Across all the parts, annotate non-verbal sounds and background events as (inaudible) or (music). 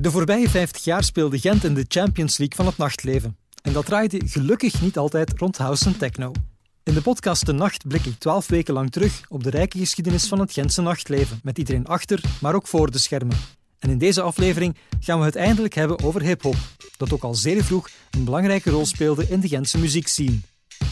De voorbije 50 jaar speelde Gent in de Champions League van het nachtleven. En dat draaide gelukkig niet altijd rond house en techno. In de podcast De Nacht blik ik 12 weken lang terug op de rijke geschiedenis van het Gentse nachtleven, met iedereen achter, maar ook voor de schermen. En in deze aflevering gaan we het eindelijk hebben over hip-hop, dat ook al zeer vroeg een belangrijke rol speelde in de Gentse muziekscene.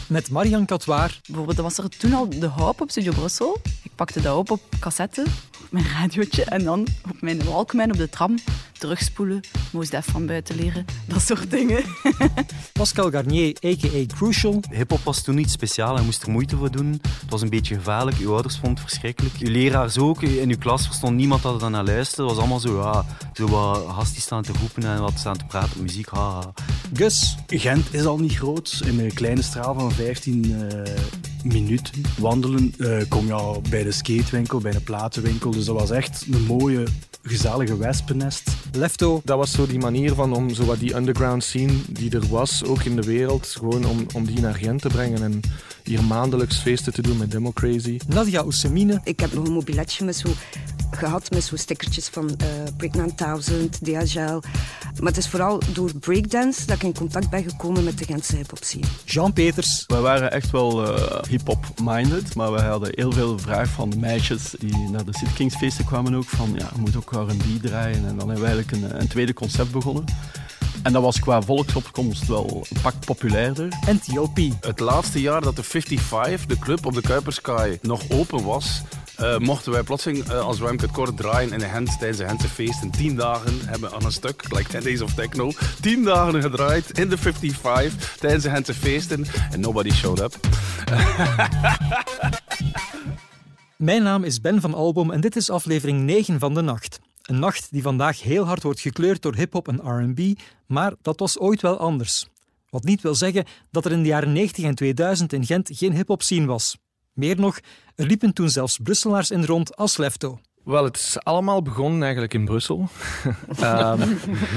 Met Marian Catoir. Bijvoorbeeld, was er toen al de Hoop op Studio Brussel. Ik pakte dat op op cassette, mijn radiootje, en dan op mijn Walkman op de tram terugspoelen, Moest Def van buiten leren, dat soort dingen. (laughs) Pascal Garnier, a.k.a. Crucial. Hip-hop was toen niet speciaal, je moest er moeite voor doen. Het was een beetje gevaarlijk, uw ouders vonden het verschrikkelijk. Uw leraars ook, in uw klas verstond niemand dat er naar luisterde. Het was allemaal zo, ja, zo wat hasties staan te roepen en wat staan te praten, muziek, haha. Gus. Gent is al niet groot. In een kleine straal van 15 uh, eh, minuten wandelen uh, kom je al bij de skatewinkel, bij de platenwinkel. Dus dat was echt een mooie gezellige wespennest. Lefto. Dat was zo die manier van om zo wat die underground scene die er was, ook in de wereld, gewoon om, om die naar Gent te brengen en hier maandelijks feesten te doen met Democrazy. Nadia Oussemine. Ik heb nog een mobiletje met zo gehad met zo'n stickertjes van uh, Breakman 1000, DHL. Maar het is vooral door breakdance dat ik in contact ben gekomen met de Gentse hip-hop scene. Jean Peters. We waren echt wel uh, hip-hop minded, maar we hadden heel veel vraag van de meisjes die naar de City Kings feesten kwamen ook van ja, je moet ook R&B draaien. En dan hebben we eigenlijk een, een tweede concept begonnen. En dat was qua volksopkomst wel een pak populairder. NTOP. Het laatste jaar dat de 55, de club op de Kuipersky, nog open was, uh, mochten wij plotseling uh, als Ruimte Kort draaien in de Hens tijdens de Hense feesten. Tien dagen hebben we aan een stuk, like 10 Days of Techno, tien dagen gedraaid in de 55 tijdens de Hense feesten. En nobody showed up. (laughs) Mijn naam is Ben van Album en dit is aflevering 9 van de nacht. Een nacht die vandaag heel hard wordt gekleurd door hip-hop en RB, maar dat was ooit wel anders. Wat niet wil zeggen dat er in de jaren 90 en 2000 in Gent geen hip-hop scene was. Meer nog, er liepen toen zelfs Brusselaars in rond als Lefto. Wel, het is allemaal begonnen eigenlijk in Brussel. um,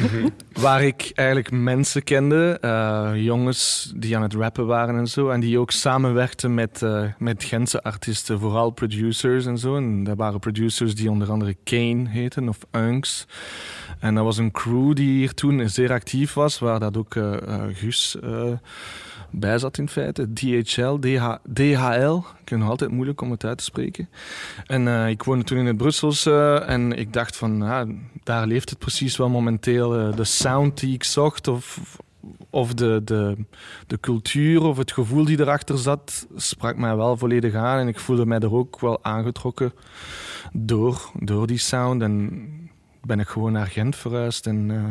(laughs) waar ik eigenlijk mensen kende, uh, jongens die aan het rappen waren en zo. En die ook samenwerkten met, uh, met Gentse artiesten, vooral producers en zo. En dat waren producers die onder andere Kane heten of Unks. En dat was een crew die hier toen zeer actief was, waar dat ook uh, Gus bij zat in feite. DHL, DH, DHL. Ik vind altijd moeilijk om het uit te spreken. En ik woonde toen in het Brusselse en ik dacht van, ja, daar leeft het precies wel momenteel. Uh, de sound die ik zocht of, of de, de, de cultuur of het gevoel die erachter zat, sprak mij wel volledig aan. En ik voelde mij er ook wel aangetrokken door, door die sound. En ben ik gewoon naar Gent verhuisd en... Uh,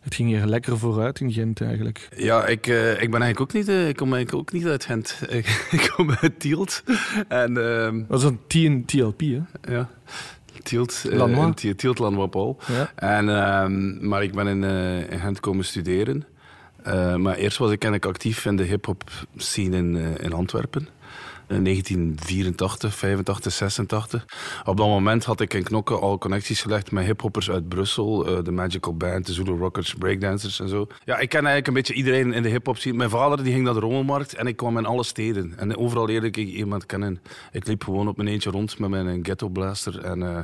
het ging hier lekker vooruit in Gent eigenlijk. Ja, ik, uh, ik ben eigenlijk ook niet, uh, ik kom eigenlijk ook niet uit Gent. (laughs) ik, kom uit Tielt. En, uh, dat is een TLP, hè? Ja. Tielt, uh, Tielt Ja. En, ehm, maar ik ben in, in Gent komen studeren. maar eerst was ik eigenlijk actief in de hip-hop scene in, in Antwerpen. 1984, 85, 86. Op dat moment had ik in Knokken al connecties gelegd met hiphoppers uit Brussel. Uh, de Magical Band, de Zulu Rockers, breakdancers en zo. Ja, ik ken eigenlijk een beetje iedereen in de hiphop scene. Mijn vader die ging naar de Rommelmarkt en ik kwam in alle steden. En overal leerde ik iemand kennen. Ik liep gewoon op mijn eentje rond met mijn ghetto blaster. En uh,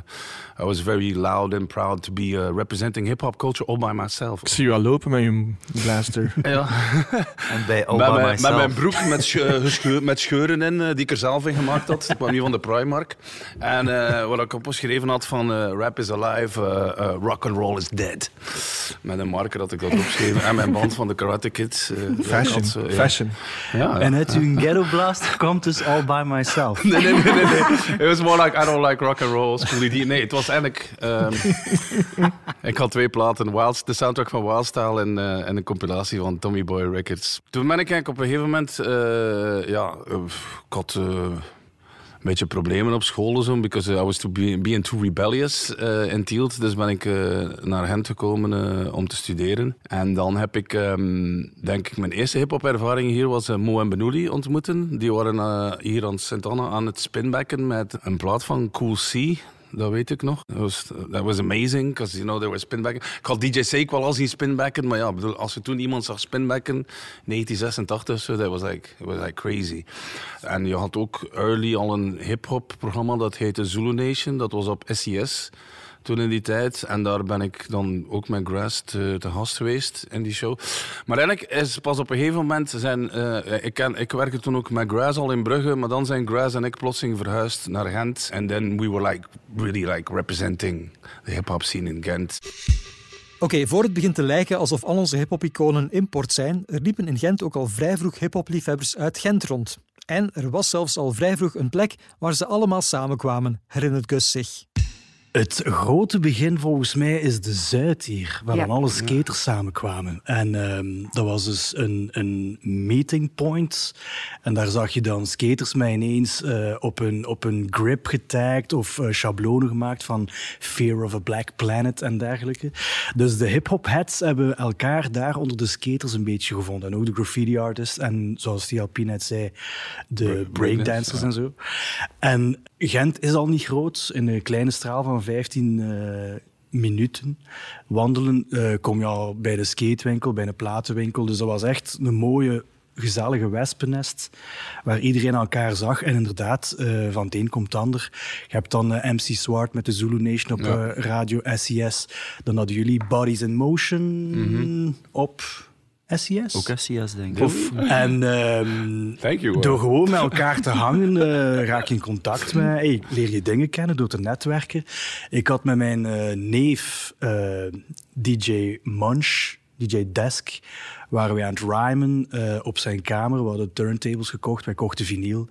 I was very loud and proud to be uh, representing hip-hop culture all by myself. Ik zie je al lopen met je blaster. ja. (laughs) en bij all by myself. Met mijn broek met, (laughs) met scheuren in die ik er zelf in gemaakt had. Ik kwam niet van de Primark. En uh, wat ik opgeschreven had van uh, rap is alive, uh, rock and roll is dead. Met een marker had ik dat opgeschreven. En mijn band van de Karate Kids. fashion. Ja. Fashion. Ja, en uit uw ghetto blast komt dus all by myself. nee, nee, nee, nee. Het was more like I don't like rock and roll. Nee, het was eigenlijk... Um, (laughs) ik had twee platen. Wild, de soundtrack van Wildstyle en, en een compilatie van Tommy Boy Records. Toen ben ik eigenlijk op een gegeven moment... ja, ik had een beetje problemen op school, zo, because I was to be, being too rebellious uh, in Tielt. Dus ben ik naar Gent gekomen om te studeren. En dan heb ik, um, denk ik, mijn eerste hip-hop ervaring hier was Mo en Benouli ontmoeten. Die waren hier aan Sint-Anna aan het spinbacken met een plaat van Cool C dat weet ik nog. Dat was, that was amazing, because you know, they were spinbacken. Ik had DJ Sake wel al zien spinbacken, maar ja, bedoel, als je toen iemand zag spinbacken, 1986 zo, dat was like, was like crazy. En je had ook early al een hip-hop programma dat heette Zulu Nation, dat was op SES. Toen in die tijd. En daar ben ik dan ook met Grass te, te gast geweest in die show. Maar eigenlijk is pas op een gegeven moment zijn... eh, ik, ik werkte toen ook met Grass al in Brugge, maar dan zijn Grass en ik plotseling verhuisd naar Gent. En then we were like, really like representing the hip-hop scene in Gent. Oké, voor het begint te lijken alsof al onze hip-hop-iconen import zijn, er liepen in Gent ook al vrij vroeg hip-hop-liefhebbers uit Gent rond. En er was zelfs al vrij vroeg een plek waar ze allemaal samenkwamen, herinnert Gus zich. Het grote begin volgens mij is de Zuid hier, waar Ja. dan alle skaters samenkwamen. En ehm, dat was dus een, een meeting point. En daar zag je dan skaters mij ineens eh, op, een, op een grip getagd of eh, schablonen gemaakt van Fear of a Black Planet en dergelijke. Dus de hip-hop heads hebben elkaar daar onder de skaters een beetje gevonden. En ook de graffiti artists en zoals TLP net zei, de breakdancers en zo. En Gent is al niet groot. In een kleine straal van 15 eh, minuten wandelen eh, kom je al bij de skatewinkel, bij een platenwinkel. Dus dat was echt een mooie, gezellige wespennest waar iedereen elkaar zag. En inderdaad, eh, van het een komt het ander. Je hebt dan MC Swart met de Zulu Nation op Ja. radio SES. Dan hadden jullie Bodies in Motion op SES. Ook SCS, denk ik. Of, en ehm, Thank you. door gewoon met elkaar te hangen, eh, raak je in contact met. Hey, leer je dingen kennen door te netwerken. Ik had met mijn eh, neef eh, DJ Munch, DJ Desk, waren we aan het rhymen eh, op zijn kamer. We hadden turntables gekocht, wij kochten vinyl.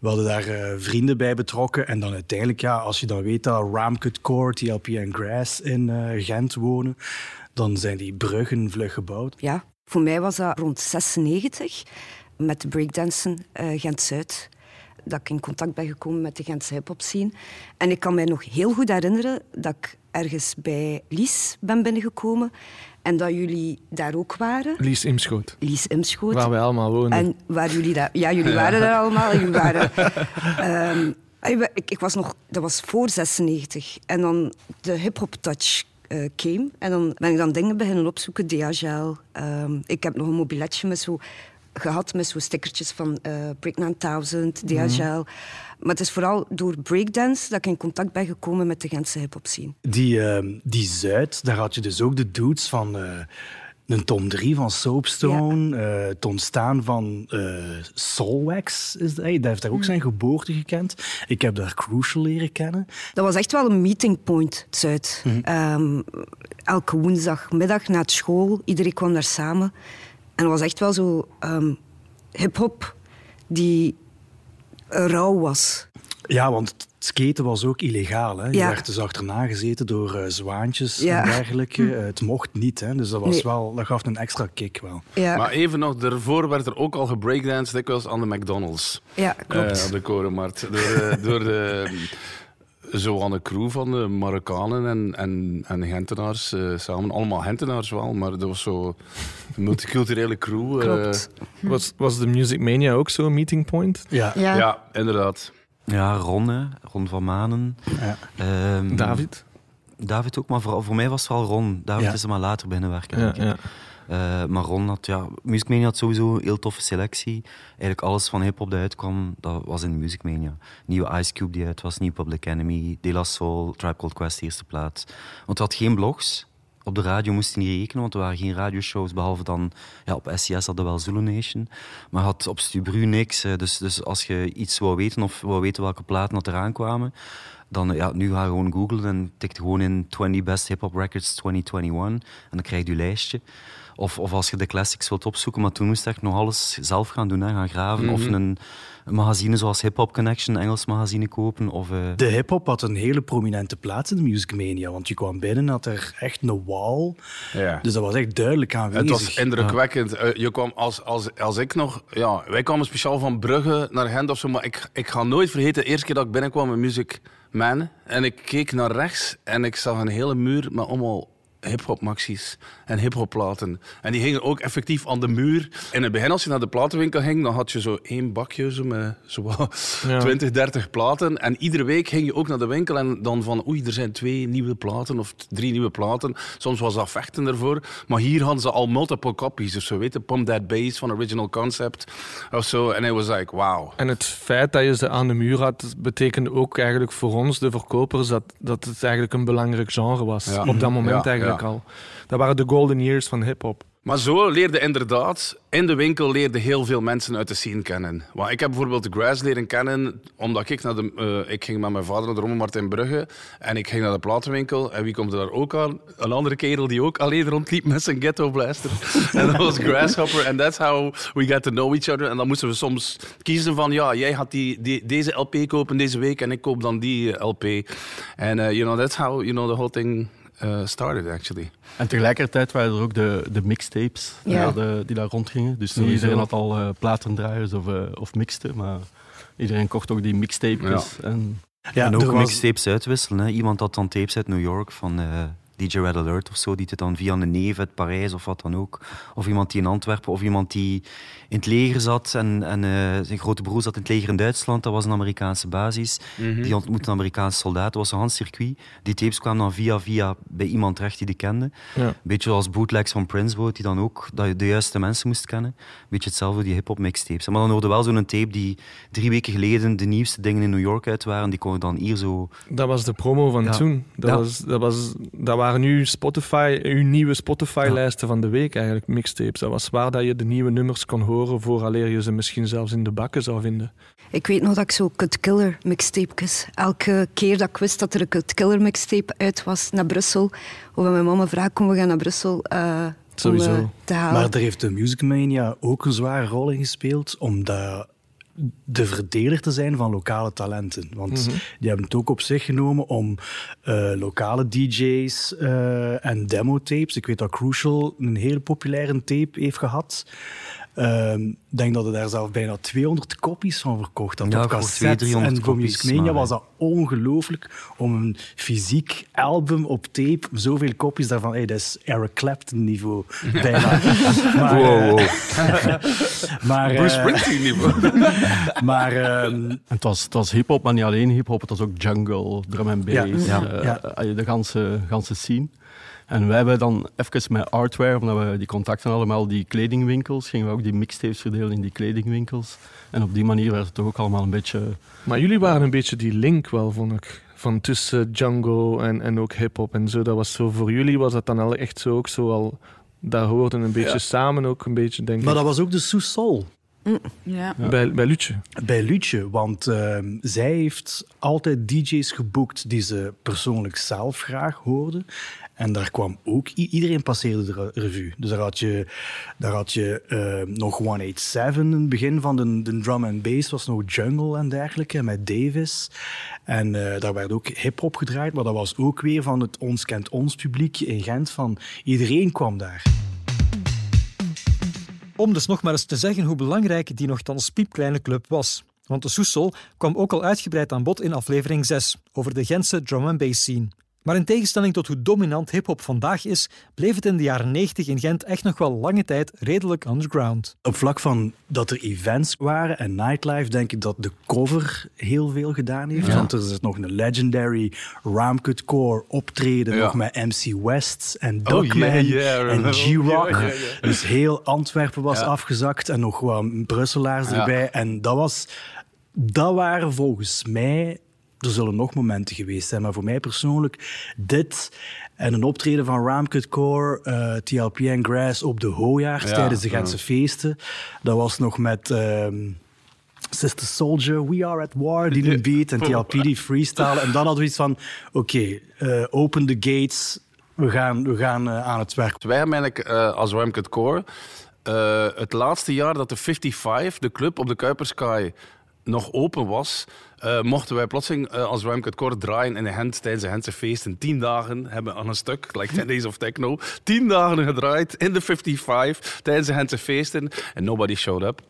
We hadden daar eh, vrienden bij betrokken. En dan uiteindelijk, ja, als je dan weet dat Ramcut Core, TLP en Grass in eh, Gent wonen, dan zijn die bruggen vlug gebouwd. Ja, voor mij was dat rond 96 met de breakdansen eh, Gent-Zuid. Dat ik in contact ben gekomen met de Gentse hip-hop scene. En ik kan mij nog heel goed herinneren dat ik ergens bij Lies ben binnengekomen en dat jullie daar ook waren. Lies Imschoot, Lies Imschoot. waar wij allemaal woonden. En waar jullie daar... Ja, jullie waren daar allemaal. Jullie (laughs) waren... ehm, ik, ik was nog... Dat was voor 96. En dan de hip-hop touch eh came. En dan ben ik dan dingen beginnen opzoeken. DHL. Ehm, ik heb nog een mobiletje met zo, gehad met zo stickertjes van eh Break 9000, DHL. Maar het is vooral door breakdance dat ik in contact ben gekomen met de Gentse hip-hop scene. Die, ehm, die Zuid, daar had je dus ook de dudes van eh, een ton 3 van Soapstone, eh het ontstaan van eh Soulwax. Is dat, dat heeft daar ook zijn geboorte gekend. Ik heb daar Crucial leren kennen. Dat was echt wel een meeting point, het Zuid. Ehm, elke woensdagmiddag na het school, iedereen kwam daar samen. En het was echt wel zo ehm, hip-hop die rauw was. Ja, want skaten was ook illegaal. Hè? Je Ja. werd dus achterna gezeten door eh, zwaantjes Ja. en dergelijke. Eh, het mocht niet, hè? dus dat, was Nee. wel, dat gaf een extra kick wel. Ja, Maar even nog, daarvoor werd er ook al gebreakdanced dikwijls aan de McDonald's. ja klopt. Eh, op de Korenmarkt. Door, de- (laughs) door de, zo aan de crew van de Marokkanen en, en, en Gentenaars eh, samen. Allemaal Gentenaars wel, maar dat was zo een multiculturele crew. klopt. Was, was de Music Mania ook zo'n meeting point? Ja. Ja. ja, inderdaad. Ja, Ron, hè. Ron van Manen. Ja. Ehm, David? David ook, maar voor, voor mij was het wel Ron. David Ja. is er maar later binnenwerken. Ja. Eh, maar Ron had, ja, Music Mania had sowieso een heel toffe selectie. Eigenlijk alles van hip-hop dat uitkwam, dat was in Music Mania. Nieuwe Ice Cube die uit was, nieuw Public Enemy, De La Soul, Tribe Called Quest, eerste plaats. Want we had geen blogs. Op de radio moesten niet rekenen, want er waren geen radioshows, behalve dan ja, op SCS hadden we wel Zulu Nation. Maar je had op Stubru niks. eh, Dus, dus als je iets wou weten of wou weten welke platen dat eraan kwamen, dan ja, nu ga je gewoon googlen en tikt gewoon in 20 Best Hip Hop Records 2021 en dan krijg je je lijstje. Of, of als je de classics wilt opzoeken, maar toen moest je echt nog alles zelf gaan doen, hè, gaan graven. Of een, een magazine zoals Hip Hop Connection, een Engels magazine kopen. Of, eh, De hip-hop had een hele prominente plaats in de Music Mania. Want je kwam binnen en had er echt een wall. Ja. Dus dat was echt duidelijk aanwezig. Het was indrukwekkend. Eh, je kwam als, als, als ik nog... Ja, wij kwamen speciaal van Brugge naar Gent of zo, maar ik, ik ga nooit vergeten, de eerste keer dat ik binnenkwam met Music Man, en ik keek naar rechts en ik zag een hele muur met allemaal hip-hop maxis en hip-hop platen. En die hingen ook effectief aan de muur. In het begin, als je naar de platenwinkel ging, dan had je zo één bakje zo met zo wat Ja. 20, 30 platen. En iedere week ging je ook naar de winkel en dan van oei, er zijn twee nieuwe platen of drie nieuwe platen. Soms was dat vechten ervoor. Maar hier hadden ze al multiple copies of zo, weet je. Pump That Bass van Original Concept of zo. En it was like, wow. En het feit dat je ze aan de muur had, betekende ook eigenlijk voor ons, de verkopers, dat, dat het eigenlijk een belangrijk genre was. Ja. Op dat moment Ja, eigenlijk al. Dat waren de golden years van hip-hop. Maar zo leerde inderdaad, in de winkel leerde heel veel mensen uit de scene kennen. Want ik heb bijvoorbeeld de Grass leren kennen, omdat ik naar de... eh, ik ging met mijn vader naar de Rommelmarkt in Brugge en ik ging naar de platenwinkel. En wie komt er daar ook aan? Een andere kerel die ook alleen rondliep met zijn ghetto blaster. (laughs) en dat was Grasshopper. And that's how we got to know each other. En dan moesten we soms kiezen van, ja, jij gaat die, die, deze LP kopen deze week en ik koop dan die eh, LP. En eh, you know, that's how you know, the whole thing eh, started, actually. En tegelijkertijd waren er ook de, de mixtapes Ja. die, daar- die daar rondgingen. Dus niet iedereen had al eh, platendraaiers of, eh, of mixte, maar iedereen kocht ook die mixtapes. En Ja, en er ook was- mixtapes uitwisselen. Hè. Iemand had dan tapes uit New York van eh, DJ Red Alert of zo, die het dan via een neef uit Parijs of wat dan ook. Of iemand die in Antwerpen, of iemand die in het leger zat en, en eh, zijn grote broer zat in het leger in Duitsland. Dat was een Amerikaanse basis. Die ontmoette een Amerikaanse soldaat. Dat was een Hans circuit. Die tapes kwamen dan via via bij iemand terecht die die kende. Ja. Beetje zoals bootlegs van Prince Boat, die dan ook dat je de juiste mensen moest kennen. Beetje hetzelfde, die hip-hop mixtapes. Maar dan hoorde wel zo'n tape die drie weken geleden de nieuwste dingen in New York uit waren. Die kon je dan hier zo. Dat was de promo van Ja. toen. Dat, Ja. was, dat, was, dat waren nu Spotify, uw nieuwe Spotify-lijsten van de week eigenlijk, mixtapes. Dat was waar dat je de nieuwe nummers kon horen vooraleer je ze misschien zelfs in de bakken zou vinden. Ik weet nog dat ik zo Cut Killer mixtapejes. Elke keer dat ik wist dat er een Cut Killer mixtape uit was naar Brussel. Of mijn mama vraag, kom we gaan naar Brussel eh, om Sowieso. eh, te halen. Maar daar heeft de Music Mania ook een zware rol in gespeeld, omdat de verdeler te zijn van lokale talenten. Want die hebben het ook op zich genomen om eh, lokale DJ's eh, en demotapes. Ik weet dat Crucial een heel populaire tape heeft gehad. Ehm, Ik denk dat er daar zelf bijna 200 kopies van verkocht had Ja, op ik hoor cassette. 200, 300 en voor kopies, Music Mania maar- was dat ongelooflijk om een fysiek album op tape, zoveel kopies daarvan, hey, dat is Eric Clapton niveau bijna. (laughs) maar, Wow, eh, wow. (laughs) maar, eh, Bruce Springsteen niveau. (laughs) maar ehm, En het was, het was hip-hop, maar niet alleen hip-hop. Het was ook jungle, drum and bass, Ja. eh, Ja. eh, de ganse, ganse scene. En wij hebben dan even met Artware, omdat we die contacten allemaal die kledingwinkels, gingen we ook die mixtapes verdelen in die kledingwinkels. En op die manier werd het toch ook allemaal een beetje... Maar jullie waren een beetje die link wel, vond ik. Van tussen Django en, en ook hip-hop en zo. Dat was zo. Voor jullie was dat dan al echt zo ook zo al. Daar hoorden een beetje Ja. samen ook een beetje, denk maar ik. dat was ook de Sous Sol. Ja. Bij, bij Lutje. Bij Lutje, want ehm, zij heeft altijd DJ's geboekt die ze persoonlijk zelf graag hoorde. En daar kwam ook iedereen passeerde de re- revue. Dus daar had je, daar had je ehm, nog 187 in het begin van de, de drum and bass, was nog jungle en dergelijke met Davis. En eh, daar werd ook hip-hop gedraaid, maar dat was ook weer van het Ons Kent Ons publiek in Gent. Van iedereen kwam daar. Om dus nog maar eens te zeggen hoe belangrijk die nogthans piepkleine club was. Want de Soesol kwam ook al uitgebreid aan bod in aflevering 6 over de Gentse drum and bass scene. Maar in tegenstelling tot hoe dominant hip-hop vandaag is, bleef het in de jaren 90 in Gent echt nog wel lange tijd redelijk underground. Op vlak van dat er events waren en nightlife, denk ik dat de cover heel veel gedaan heeft. Want er is nog een legendary Ramcut Core optreden, Ja. nog met MC West en Oh, Duckman yeah, yeah, en. G-Rock. Ja, ja, ja. Dus heel Antwerpen was Ja. afgezakt en nog wat Brusselaars Ja. erbij. En dat, was, dat waren volgens mij... Er zullen nog momenten geweest zijn, maar voor mij persoonlijk dit en een optreden van Ramcut Core, eh, TLP en Grass op de Hooijaars Ja, tijdens de ja. Gentse feesten. Dat was nog met ehm, Sister Soldier, We Are at War, die een beat en TLP die freestyle. En dan hadden we iets van, oké, eh, open the gates, we gaan, we gaan eh, aan het werk. Wij hebben eigenlijk eh, als Ramcut Core het laatste jaar dat de 55, de club op de Kuipersky, nog open was, eh, mochten wij plotseling uh, als Ruimcut Core draaien in de hand tijdens de Gentse feesten. Tien dagen hebben aan een stuk, like (laughs) 10 Days of Techno, tien dagen gedraaid in de 55 tijdens de Gentse feesten. En nobody showed up. (laughs)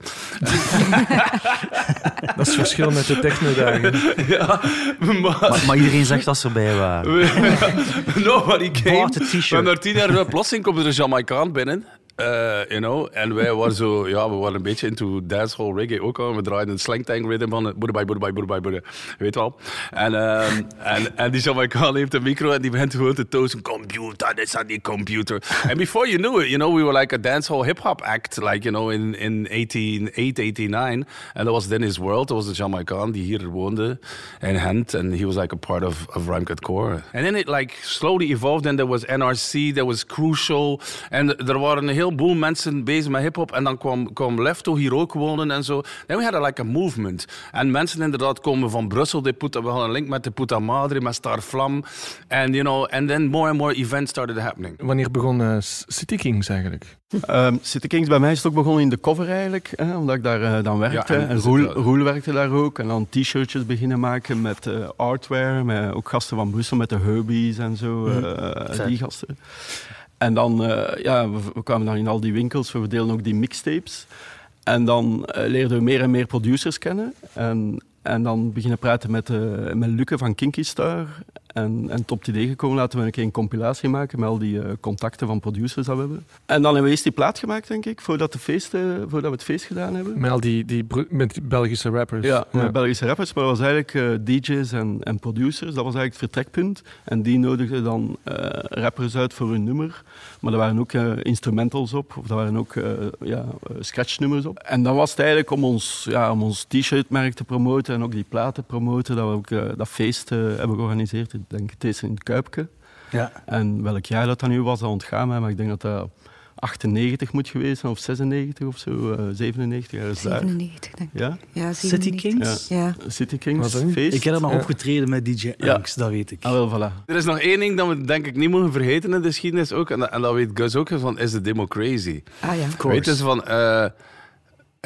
dat is het verschil met de technodagen. (laughs) ja, maar... maar... maar... iedereen zegt dat ze erbij waren. nobody came. Maar na tien jaar plotseling komt er een Jamaicaan binnen. Uh, you know, en wij waren zo, ja, we waren een beetje into dancehall reggae ook al. We draaiden een slangtang rhythm van boedebai, boedebai, boedebai, boedebai, weet wel. En, um, en, en die Jamaican heeft een micro en die begint gewoon te tozen, computer, dit is die computer. And before you knew it, you know, we were like a dancehall hip-hop act, like, you know, in, in 1889. 89. And that was Dennis World, dat was de Jamaican die hier woonde in Gent. And he was like a part of, of Rhyme Cut Core. And then it like slowly evolved and there was NRC, there was Crucial. En er waren een heel heleboel mensen bezig met hip-hop. En dan kwam, kwam Lefto hier ook wonen en zo. Then we had a, like a movement. En mensen inderdaad komen van Brussel. Die put, we hadden een link met de Puta Madre, met Star Flam. En you know, and then more and more events started happening. Wanneer begon uh, City Kings eigenlijk? Um, City Kings bij mij is het ook begonnen in de cover eigenlijk, hè, omdat ik daar uh, dan werkte. Ja, en en Roel, Roel, werkte daar ook. En dan t-shirtjes beginnen maken met uh, artware, met ook gasten van Brussel, met de Herbies en zo, mm. die gasten. En dan, uh, ja, we, kwamen dan in al die winkels, we delen ook die mixtapes. En dan uh, leerden we meer en meer producers kennen. En, en dan beginnen praten met, uh, met Luke van Kinky Star. En, en top idee gekomen, laten we een keer een compilatie maken met al die uh, contacten van producers dat we hebben. En dan hebben we eerst die plaat gemaakt, denk ik, voordat, de feest, uh, voordat we het feest gedaan hebben. Met al die, die, met die Belgische rappers. Ja, met. Belgische rappers, maar dat was eigenlijk uh, DJ's en, en producers. Dat was eigenlijk het vertrekpunt. En die nodigden dan rappers uit voor hun nummer. Maar er waren ook instrumentals op, of er waren ook ja, scratchnummers op. En dan was het eigenlijk om ons, ja, om ons t-shirtmerk te promoten en ook die platen te promoten, dat we ook dat feest hebben georganiseerd denk het is in het Kuipke. Ja. En welk jaar dat dan nu was, dat ontgaan mij, maar ik denk dat dat 98 moet geweest zijn, of 96 of zo, uh, 97 jaar 97 denk ik. Ja? ja City Kings? Ja. City Kings feest. Ik heb er nog ja. opgetreden met DJ Unks, dat weet ik. Ah, wel, voilà. Er is nog één ding dat we denk ik niet mogen vergeten in de geschiedenis ook, en dat, en dat weet Gus ook, van is de demo crazy. Ah ja. Of course. Weet je, van... Uh,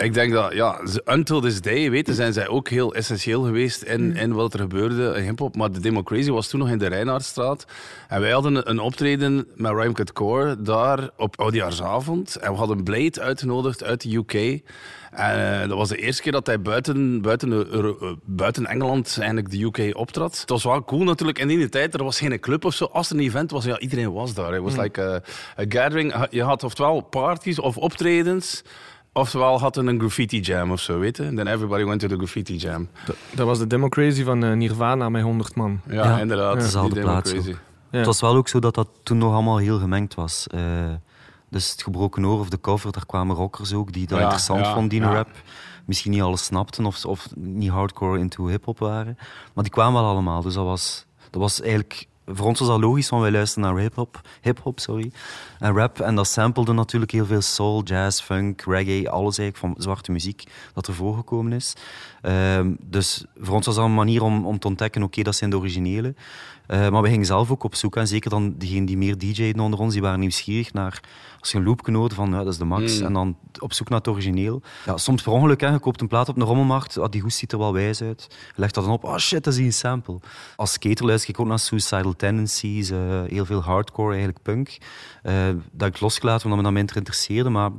ik denk dat, ja, until this day, weten, zijn zij ook heel essentieel geweest in, mm. in wat er gebeurde in hip-hop. Maar de Democracy was toen nog in de Reinhardtstraat. En wij hadden een optreden met Rhyme Cut Core daar op oudjaarsavond. En we hadden Blade uitgenodigd uit de UK. En uh, dat was de eerste keer dat hij buiten, buiten, uh, buiten Engeland eigenlijk de UK optrad. Het was wel cool natuurlijk. In die tijd, er was geen club of zo. Als er een event was, ja, iedereen was daar. Het was mm. like a, a gathering. Je had oftewel parties of optredens. Oftewel hadden een graffiti jam of zo, weet je? Then everybody went to the graffiti jam. Dat, dat was de Democracy van uh, Nirvana met 100 man. Ja, ja inderdaad. Ja. Dezelfde plaats. Ja. Het was wel ook zo dat dat toen nog allemaal heel gemengd was. Uh, dus het gebroken oor of de cover, daar kwamen rockers ook die dat interessant vonden, die rap. Misschien niet alles snapten of, of niet hardcore into hip-hop waren. Maar die kwamen wel allemaal. Dus dat was, dat was eigenlijk voor ons was dat logisch, want wij luisterden naar hip-hop, hip-hop sorry, en rap. En dat samplede natuurlijk heel veel soul, jazz, funk, reggae, alles eigenlijk van zwarte muziek dat er voorgekomen is. Um, dus voor ons was dat een manier om, om te ontdekken, oké, okay, dat zijn de originele. Uh, maar we gingen zelf ook op zoek, en zeker dan diegenen die meer DJ'den onder ons, die waren nieuwsgierig naar, als je een loop van, ja, dat is de max, mm. en dan op zoek naar het origineel. Ja, soms per ongeluk, hè, je koopt een plaat op een rommelmarkt, ah, die hoest ziet er wel wijs uit. Je legt dat dan op, oh shit, dat is een sample. Als skater luister ik ook naar Suicidal Tendencies, uh, heel veel hardcore, eigenlijk punk. Uh, dat ik losgelaten omdat me dat minder interesseerde, maar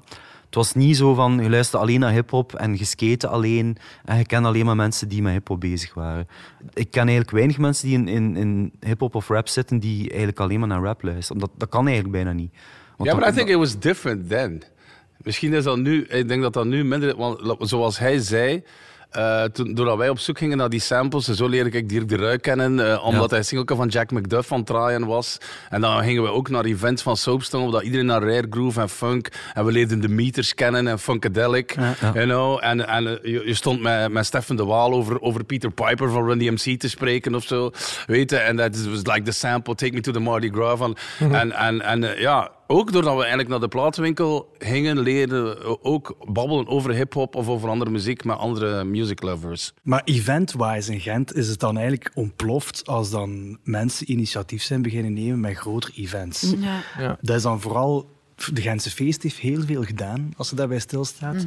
het was niet zo van je luisterde alleen naar hip-hop en je skate alleen en je kent alleen maar mensen die met hip-hop bezig waren. Ik ken eigenlijk weinig mensen die in, in, in hip-hop of rap zitten die eigenlijk alleen maar naar rap luisteren. Dat, dat kan eigenlijk bijna niet. Ja, maar I think it was different then. Misschien is dat nu, ik denk dat dat nu minder, want zoals hij zei. Uh, toen, doordat wij op zoek gingen naar die samples, en zo leerde ik Dirk de Ruik kennen, uh, omdat ja. hij singelke van Jack McDuff van Traaien was. En dan gingen we ook naar events van Soapstone, omdat iedereen naar rare groove en funk. En we leerden de meters kennen en funkadelic. Ja. You know? En, en uh, je, je, stond met, met Stefan de Waal over, over Peter Piper van Run DMC te spreken of zo. Weet je, en dat was like the sample, Take Me to the Mardi Gras. Van, mm -hmm. En, en, en ja ook doordat we eigenlijk naar de platenwinkel gingen, leerden ook babbelen over hip-hop of over andere muziek met andere music lovers. Maar event-wise in Gent is het dan eigenlijk ontploft als dan mensen initiatief zijn beginnen nemen met grotere events. Ja. ja. Dat is dan vooral de Gentse Feest heeft heel veel gedaan, als ze daarbij stilstaat.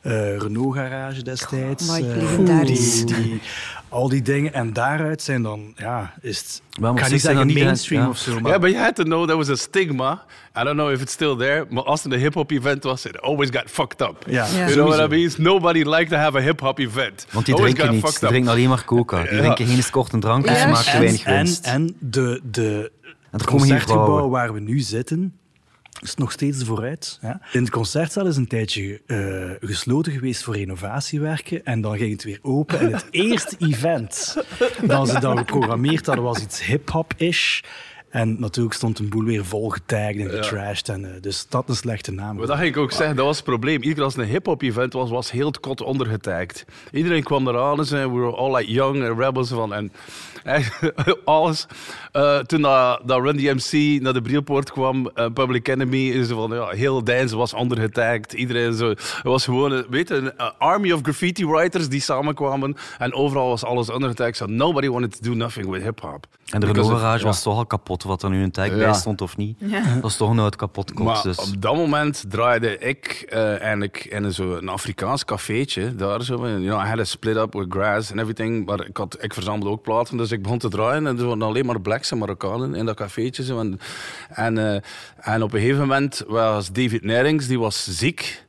Eh, Renault Garage destijds. Eh, legendarisch. die, die, al die dingen. En daaruit zijn dan, ja, is het... Ik ga niet zeggen mainstream ja. of zo, maar... Yeah, but you had to know there was a stigma. I don't know if it's still there, maar als er een hip-hop event was, it always got fucked up. Ja, You know what I mean? Nobody liked to have a hip-hop event. Want die Always drinken niet. Die drinken alleen maar coca. Die Ja. drinken geen korte drank, dus ze maken en, weinig en, winst. en de, de En er komen geen concertgebouw waar we nu zitten, is nog steeds vooruit. Ja. In de concertzaal is een tijdje eh, gesloten geweest voor renovatiewerken. En dan ging het weer open. En het (laughs) eerste event dat ze dan geprogrammeerd hadden, was iets hip-hop-ish. En natuurlijk stond een boel weer vol getagd en getrashed. En, eh, dus dat is een slechte naam. Maar dat ging ik ook zeggen, dat was het probleem. Iedere keer als er een hip-hop event was, was heel het kot ondergetagd. Iedereen kwam eraan en zei, we were all like young and rebels van. En (laughs) alles. Eh, toen dat, dat Run DMC naar de Brielpoort kwam, eh, Public Enemy, is van, ja, heel Dance was ondergetagd. Iedereen zo. Het was gewoon een, weet een army of graffiti writers die samenkwamen. En overal was alles ondergetagd. Nobody wanted to do nothing with hip-hop. En de Because Renault of- Garage ja. was toch al kapot, wat er nu een tag bij stond of niet. Dat is toch een oud kapot kost. Maar Dus. op dat moment draaide ik eh, eigenlijk in een, zo een Afrikaans cafeetje. Daar zo. You know, I had a split up with grass and everything. Maar ik, had, ik verzamelde ook platen, dus ik begon te draaien. En er waren alleen maar blacks en Marokkanen in dat cafeetje. Zo. En, en, eh, en op een gegeven moment was David Nerings, die was ziek.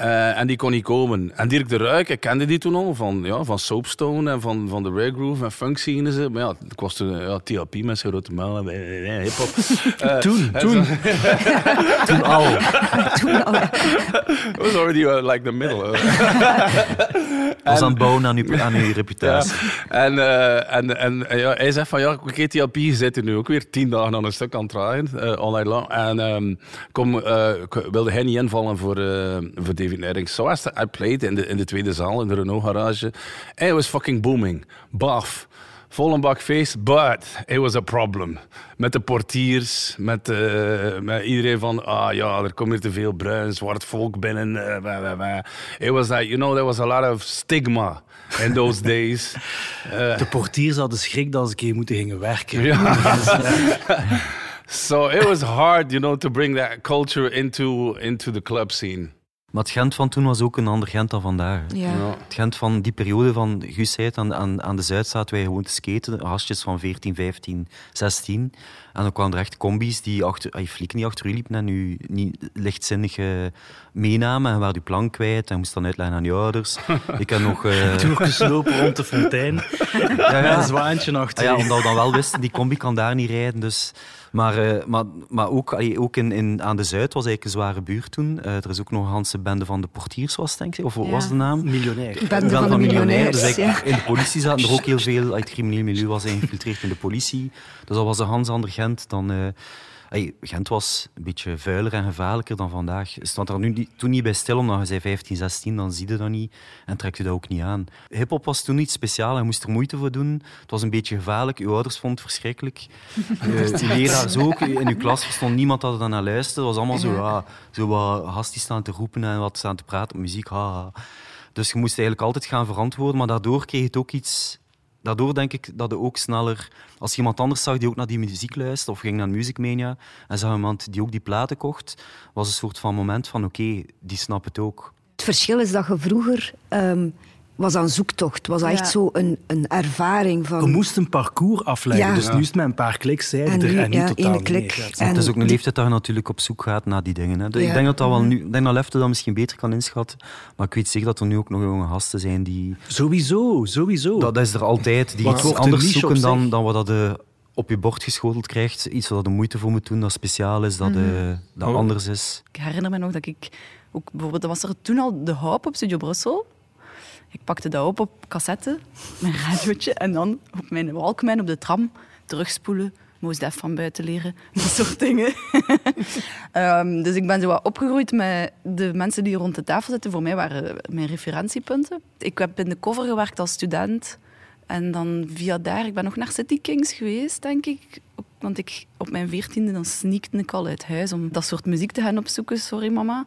Eh, en die kon niet komen. En Dirk de Ruik, ik kende die toen al van, ja, van Soapstone en van, van de Rare Groove en funk scene. ze. Maar ja, ik was toen ja, TLP met zijn grote muil en eh, eh, hip-hop. (laughs) Toen, en toen. (laughs) Toen al. (laughs) Toen al. It was already uh, like the middle. was aan het bouwen aan uw, aan uw reputatie. En, eh, en, en ja, hij zegt van ja, oké, TLP zit er nu ook weer tien dagen aan een stuk aan het draaien, eh, all night long. En ehm, kom, eh, wilde hij niet invallen voor, eh, voor David Nerings. So I, I played in de, in de tweede zaal, in de Renault garage. En it was fucking booming. Baf. Vol een bak feest, but it was a problem. Met de portiers, met, eh, met iedereen van, ah ja, er komt hier te veel bruin, zwart volk binnen. wah. It was like, you know, there was a lot of stigma in those days. (laughs) Eh, De portiers hadden schrik dat ze een keer moeten gingen werken. ja. (laughs) (laughs) so it was hard, you know, to bring that culture into, into the club scene. Maar het Gent van toen was ook een ander Gent dan vandaag. Ja. Het Gent van die periode van Guus zei het, aan, aan, aan de Zuid zaten wij gewoon te skaten, gastjes van 14, 15, 16. En dan kwamen er echt combi's die achter, ay, flieken niet achter u liepen en u niet lichtzinnig eh, meenamen en waren uw plan kwijt en moest dan uitleggen aan je ouders. (laughs) Ik heb nog... eh, Toertjes lopen rond de fontein. (laughs) ja, Een zwaantje achter Ah ja, omdat we dan wel wisten, die combi kan daar niet rijden. Dus. Maar, eh, maar, maar ook, allee, ook in, in, aan de Zuid was eigenlijk een zware buurt toen. Eh, er is ook nog een Hanse bende van de portiers, was denk ik. Of wat Ja. was de naam? Miljonair. Bende Bende van de miljonairs. Dus ja. in de politie zaten er ook heel veel. Het crimineel milieu was geïnfiltreerd in de politie. Dus dat was een Hans ander Gent dan... eh, Gent was een beetje vuiler en gevaarlijker dan vandaag. Stond er nu toen niet bij stil, omdat je zei 15, 16, dan zie je dat niet en trekt je dat ook niet aan. Hip-hop was toen iets speciaals, je moest er moeite voor doen. Het was een beetje gevaarlijk, je ouders vonden het verschrikkelijk. (laughs) Je, je leraars ook, in je klas verstond niemand dat er naar luisterde. Het was allemaal zo, ja, zo wat hasties staan te roepen en wat staan te praten op muziek. haha. Dus je moest eigenlijk altijd gaan verantwoorden, maar daardoor kreeg het ook iets daardoor denk ik dat je ook sneller, als je iemand anders zag die ook naar die muziek luisterde, of ging naar Music Mania en zag iemand die ook die platen kocht, was een soort van moment van oké, die snapt het ook. Het verschil is dat je vroeger ehm, was aan zoektocht. was dat Ja. echt zo een, een ervaring van... Je moest een parcours afleggen, Ja. dus Ja. nu is het met een paar kliks zijn En er nu, en nu ja, totaal ene niet klik. meer. En het is ook een leeftijd dat je natuurlijk op zoek gaat naar die dingen. Hè. Ik denk dat dat wel nu, ik denk dat Lefte dat misschien beter kan inschatten, maar ik weet zeker dat er nu ook nog jonge gasten zijn die... Sowieso, sowieso. Dat is er altijd, die iets een anders zoeken dan, dan wat dat je op je bord geschoteld krijgt. Iets waar je moeite voor moet doen, dat speciaal is, dat, eh, dat Oh. anders is. Ik herinner me nog dat ik ook bijvoorbeeld, was er toen al de Hoop op Studio Brussel. Ik pakte dat op op cassette, mijn radiootje, en dan op mijn Walkman op de tram terugspoelen. Moest Def van buiten leren, dat soort dingen. (laughs) Ehm, dus ik ben zo wat opgegroeid met de mensen die rond de tafel zitten. Voor mij waren mijn referentiepunten. Ik heb in de cover gewerkt als student. En dan via daar, ik ben nog naar City Kings geweest, denk ik. Want ik, op mijn veertiende dan sneakte ik al uit huis om dat soort muziek te gaan opzoeken. Sorry, mama.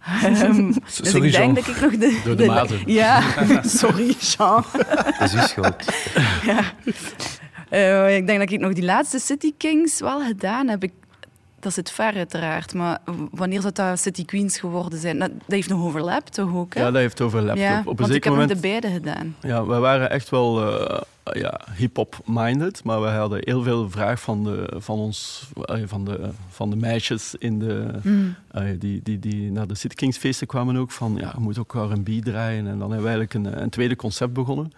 (laughs) Dus Sorry, ik denk Jean. dat ik nog de... Door de maten. Ja, (laughs) sorry, Jean. Dat is uw schuld. Eh, ik denk dat ik nog die laatste City Kings wel gedaan heb. Ik, dat zit ver uiteraard. Maar wanneer zou dat City Queens geworden zijn? Dat, dat heeft nog overlap toch ook? Hè? Ja, dat heeft overlap. Ja, op, op een want ik heb moment... de beide gedaan. Ja, we waren echt wel eh, ja, hip-hop minded, maar we hadden heel veel vraag van de, van ons, eh, van de, van de meisjes in de, Mm. eh, die, die, die naar de City Kings feesten kwamen ook van ja, je moet ook R&B draaien. En dan hebben we eigenlijk een, een tweede concept begonnen.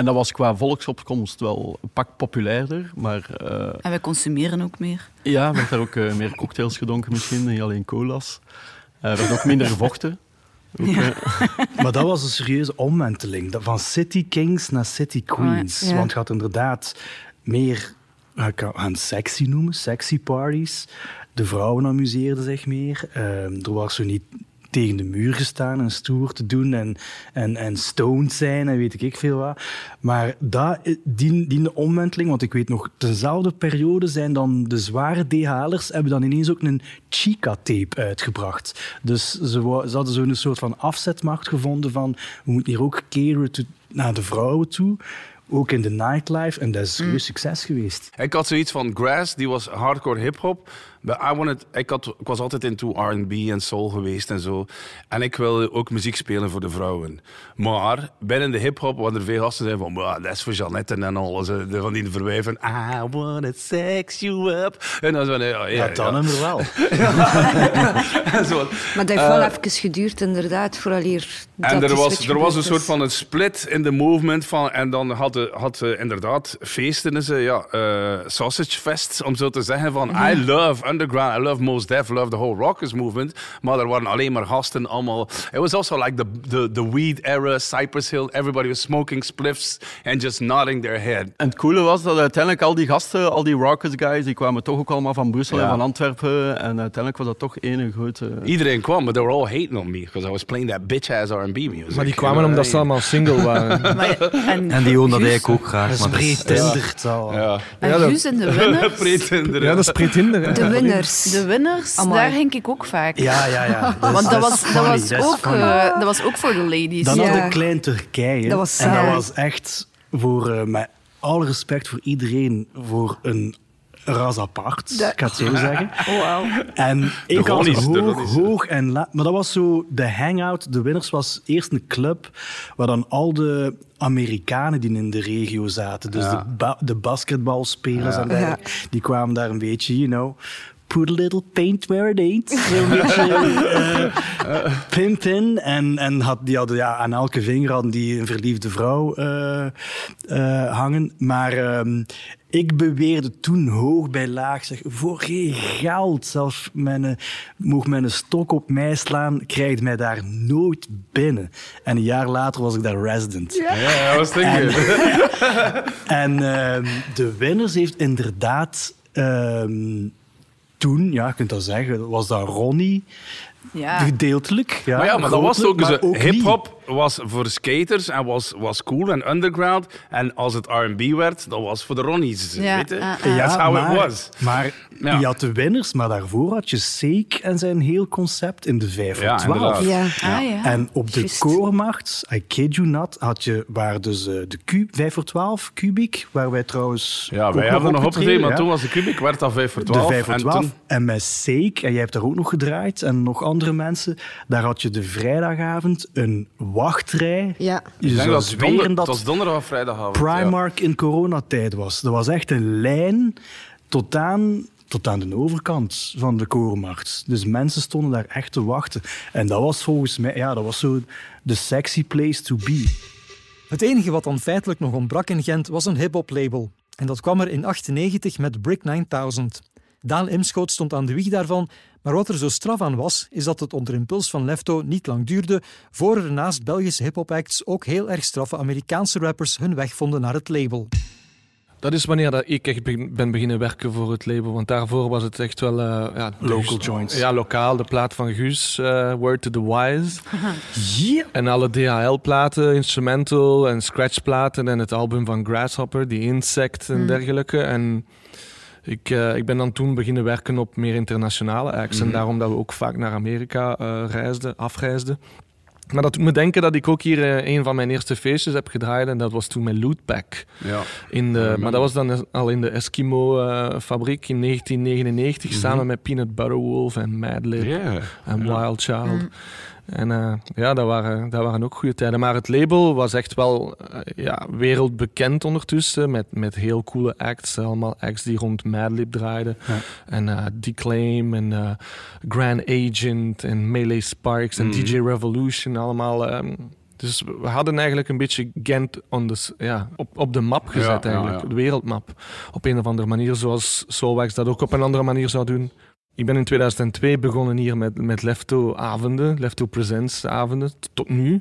En dat was qua volksopkomst wel een pak populairder, maar eh, En wij consumeren ook meer. ja, werd daar ook eh, meer cocktails gedronken misschien, niet alleen cola's. Er werd ook minder gevochten. Ook, Ja. eh, (laughs) Maar dat was een serieuze omwenteling. Van City Kings naar City Queens. Oh, ja. Want het gaat inderdaad meer, ik kan het sexy noemen, sexy parties. De vrouwen amuseerden zich meer. Ehm, er was zo niet tegen de muur gestaan en stoer te doen en, en, en stoned zijn en weet ik veel wat. Maar dat, die, die omwenteling, want ik weet nog, dezelfde periode zijn dan de zware DHL'ers hebben dan ineens ook een Chica-tape uitgebracht. Dus ze, ze hadden zo'n soort van afzetmacht gevonden van we moeten hier ook keren to- naar de vrouwen toe. Ook in de nightlife. En dat is serieus succes geweest. Ik had zoiets van Grass, die was hardcore hip-hop. But I wanted, ik, had, ik was altijd into RB en soul geweest en zo. En ik wilde ook muziek spelen voor de vrouwen. Maar binnen de hip-hop, want er veel gasten zijn van, "Bah, dat is voor Jeannette en alles. eh, de- Van die verwijven. I wanna sex you up. En dan zo, nee, ja, Ja, dan ja. hem er wel. (laughs) Zo. Maar dat heeft wel even geduurd, inderdaad, vooral hier. En er was, er was een soort van een split in de movement. Van, en dan had, de, had ze inderdaad feesten, ze, ja, eh, sausage fest, om zo te zeggen. Van, I love underground, I love Mos Def, I love the whole rockers movement. Maar er waren alleen maar gasten allemaal. It was also like the, the, the weed era, Cypress Hill. Everybody was smoking spliffs and just nodding their head. En het coole was dat uiteindelijk al die gasten, al die rockers guys, die kwamen toch ook allemaal van Brussel Ja. en van Antwerpen. En uiteindelijk was dat toch één grote... Iedereen kwam, but they were all hating on me because I was playing that bitch-ass R&B music. Maar die kwamen omdat ze allemaal single waren. (laughs) Maar, en, En die dat Guus- eigenlijk ook graag. Dat is maar pretenderd. Ja. En Ja, dat- Guus en de winners. Pretender. (laughs) Ja, dat is pre-Tinder. hè. De winners. De winners, Amai. daar ging ik ook vaak. Ja, ja, ja. (laughs) Dat is- Want dat is was, dat, was is ook, eh, dat was ook voor de ladies. Dan Ja. had ik Klein Turkije. Dat was en dat was echt, voor, eh, met alle respect voor iedereen, voor een ras apart. Ik ga het zo (laughs) zeggen. Oh, wauw. En ik had de hoog, hoog en laag. Maar dat was zo de hangout. De Winners was eerst een club waar dan al de Amerikanen die in de regio zaten, dus Ja. de, ba de basketbalspelers Ja. en dergelijke, die kwamen daar een beetje, you know, put a little paint where it ain't. Zo'n (laughs) beetje eh, pimp in. En, en had, die hadden ja, aan elke vinger hadden die een verliefde vrouw eh, eh, hangen. Maar ehm, ik beweerde toen hoog bij laag, zeg, voor geen geld, zelfs mijn, mocht mijn stok op mij slaan, krijgt mij daar nooit binnen. En een jaar later was ik daar resident. Ja, I was thinking. (laughs) En ehm, de winners heeft inderdaad ehm, toen, ja, je kunt dat zeggen, was dat Ronnie, Ja. gedeeltelijk. Ja, maar ja, maar dat was ook maar niet. Hip-hop was voor skaters en was, was cool en underground. En als het RB werd, dat was voor de Ronnies. Ja, Weet je? ah. That's how maar, it was. Maar Ja. je had de winners, maar daarvoor had je Seek en zijn heel concept in de 5 voor Ja, 12. inderdaad. Ja. Ah, ja. En op de Juist. koormarkt, I kid you not, had je waar dus eh, de Q, 5 voor 12 Cubic, waar wij trouwens. Ja, wij hebben nog opgetreden, opgetreden, maar ja. toen was de Cubic, werd dat 5 voor 12. De 5 voor en 12. toen- En met Seek, en jij hebt daar ook nog gedraaid, en nog andere mensen, daar had je de vrijdagavond een wachtrij. Ja. Je zou dat het zweren donder, dat het was donderdag of vrijdagavond. Primark in coronatijd was. Er was echt een lijn tot aan, tot aan de overkant van de korenmarkt. Dus mensen stonden daar echt te wachten. En dat was volgens mij, ja, dat was zo de sexy place to be. Het enige wat dan feitelijk nog ontbrak in Gent was een hip-hop label. En dat kwam er in 98 met Brick 9000. Daan Imschoot stond aan de wieg daarvan, maar wat er zo straf aan was, is dat het onder impuls van Lefto niet lang duurde voor er naast Belgische hip-hop acts ook heel erg straffe Amerikaanse rappers hun weg vonden naar het label. Dat is wanneer dat ik echt ben beginnen werken voor het label. Want daarvoor was het echt wel... eh, ja, Local Guus- joints. Ja, lokaal. De plaat van Guus, eh, Word to the Wise. (laughs) Ja. En alle DHL-platen, instrumental en scratchplaten. En het album van Grasshopper, die Insect en dergelijke. En ik, eh, ik ben dan toen beginnen werken op meer internationale acts. En daarom dat we ook vaak naar Amerika eh, reisden, afreisden. Maar dat doet me denken dat ik ook hier eh, een van mijn eerste feestjes heb gedraaid. En dat was toen met Lootpack. Ja. In de, Ja, maar dat was dan al in de Eskimo-fabriek in 1999. Samen met Peanut Butter Wolf en Madlib en Ja. Wild Child. En eh, ja, dat waren, dat waren ook goede tijden. Maar het label was echt wel eh, ja, wereldbekend ondertussen. Met, met heel coole acts. Allemaal acts die rond Madlib draaiden. En eh Declaim en Grand Agent en Melee Sparks en Mhm. DJ Revolution. Allemaal... ehm, dus we hadden eigenlijk een beetje Gent on the, s- ja, op, op de map gezet, Ja, ja, eigenlijk. ja. De wereldmap. Op een of andere manier, zoals Soulwax dat ook op een andere manier zou doen. Ik ben in 2002 begonnen hier met, met Lefto-avonden, Lefto Presents-avonden, tot nu.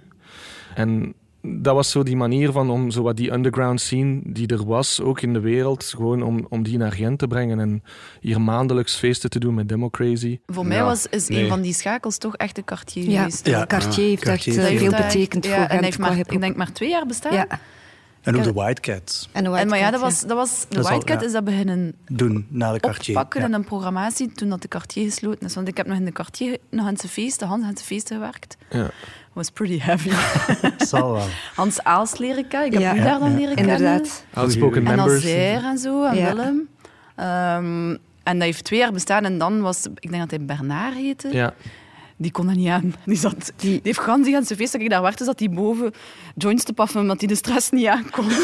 En dat was zo die manier van om zo wat die underground scene die er was, ook in de wereld, gewoon om, om die naar Gent te brengen en hier maandelijks feesten te doen met Demo Crazy. Voor mij Ja, was, is nee. een van die schakels toch echt de Cartier Ja, geweest. Ja. Cartier heeft Cartier echt eh, heeft veel heeft betekend voor en Gent heeft maar, ik denk maar twee jaar bestaan. En ook de White Cats en de En, maar ja, dat White was, dat was, de Dat is al- White Cat ja. is dat beginnen doen na de Cartier. oppakken Ja. in een programmatie toen dat de Cartier gesloten is. Want ik heb nog in de Cartier nog aan zijn feesten, Hans aan zijn feesten gewerkt. Ja. was pretty heavy. (laughs) Zal wel. Hans Aals leren kennen. Ik heb Ja. u daar dan Ja, leren kennen. Inderdaad. Outspoken En members. Alzeer en zo, en Ja. Willem. Ehm, en dat heeft twee jaar bestaan. En dan was, ik denk dat hij Bernard heette. Ja. Die kon dat niet aan. (laughs) Die, zat, die heeft gans die aan zijn feest dat ik daar werkte, zat die boven joints te paffen, omdat hij de stress niet aankon. (laughs)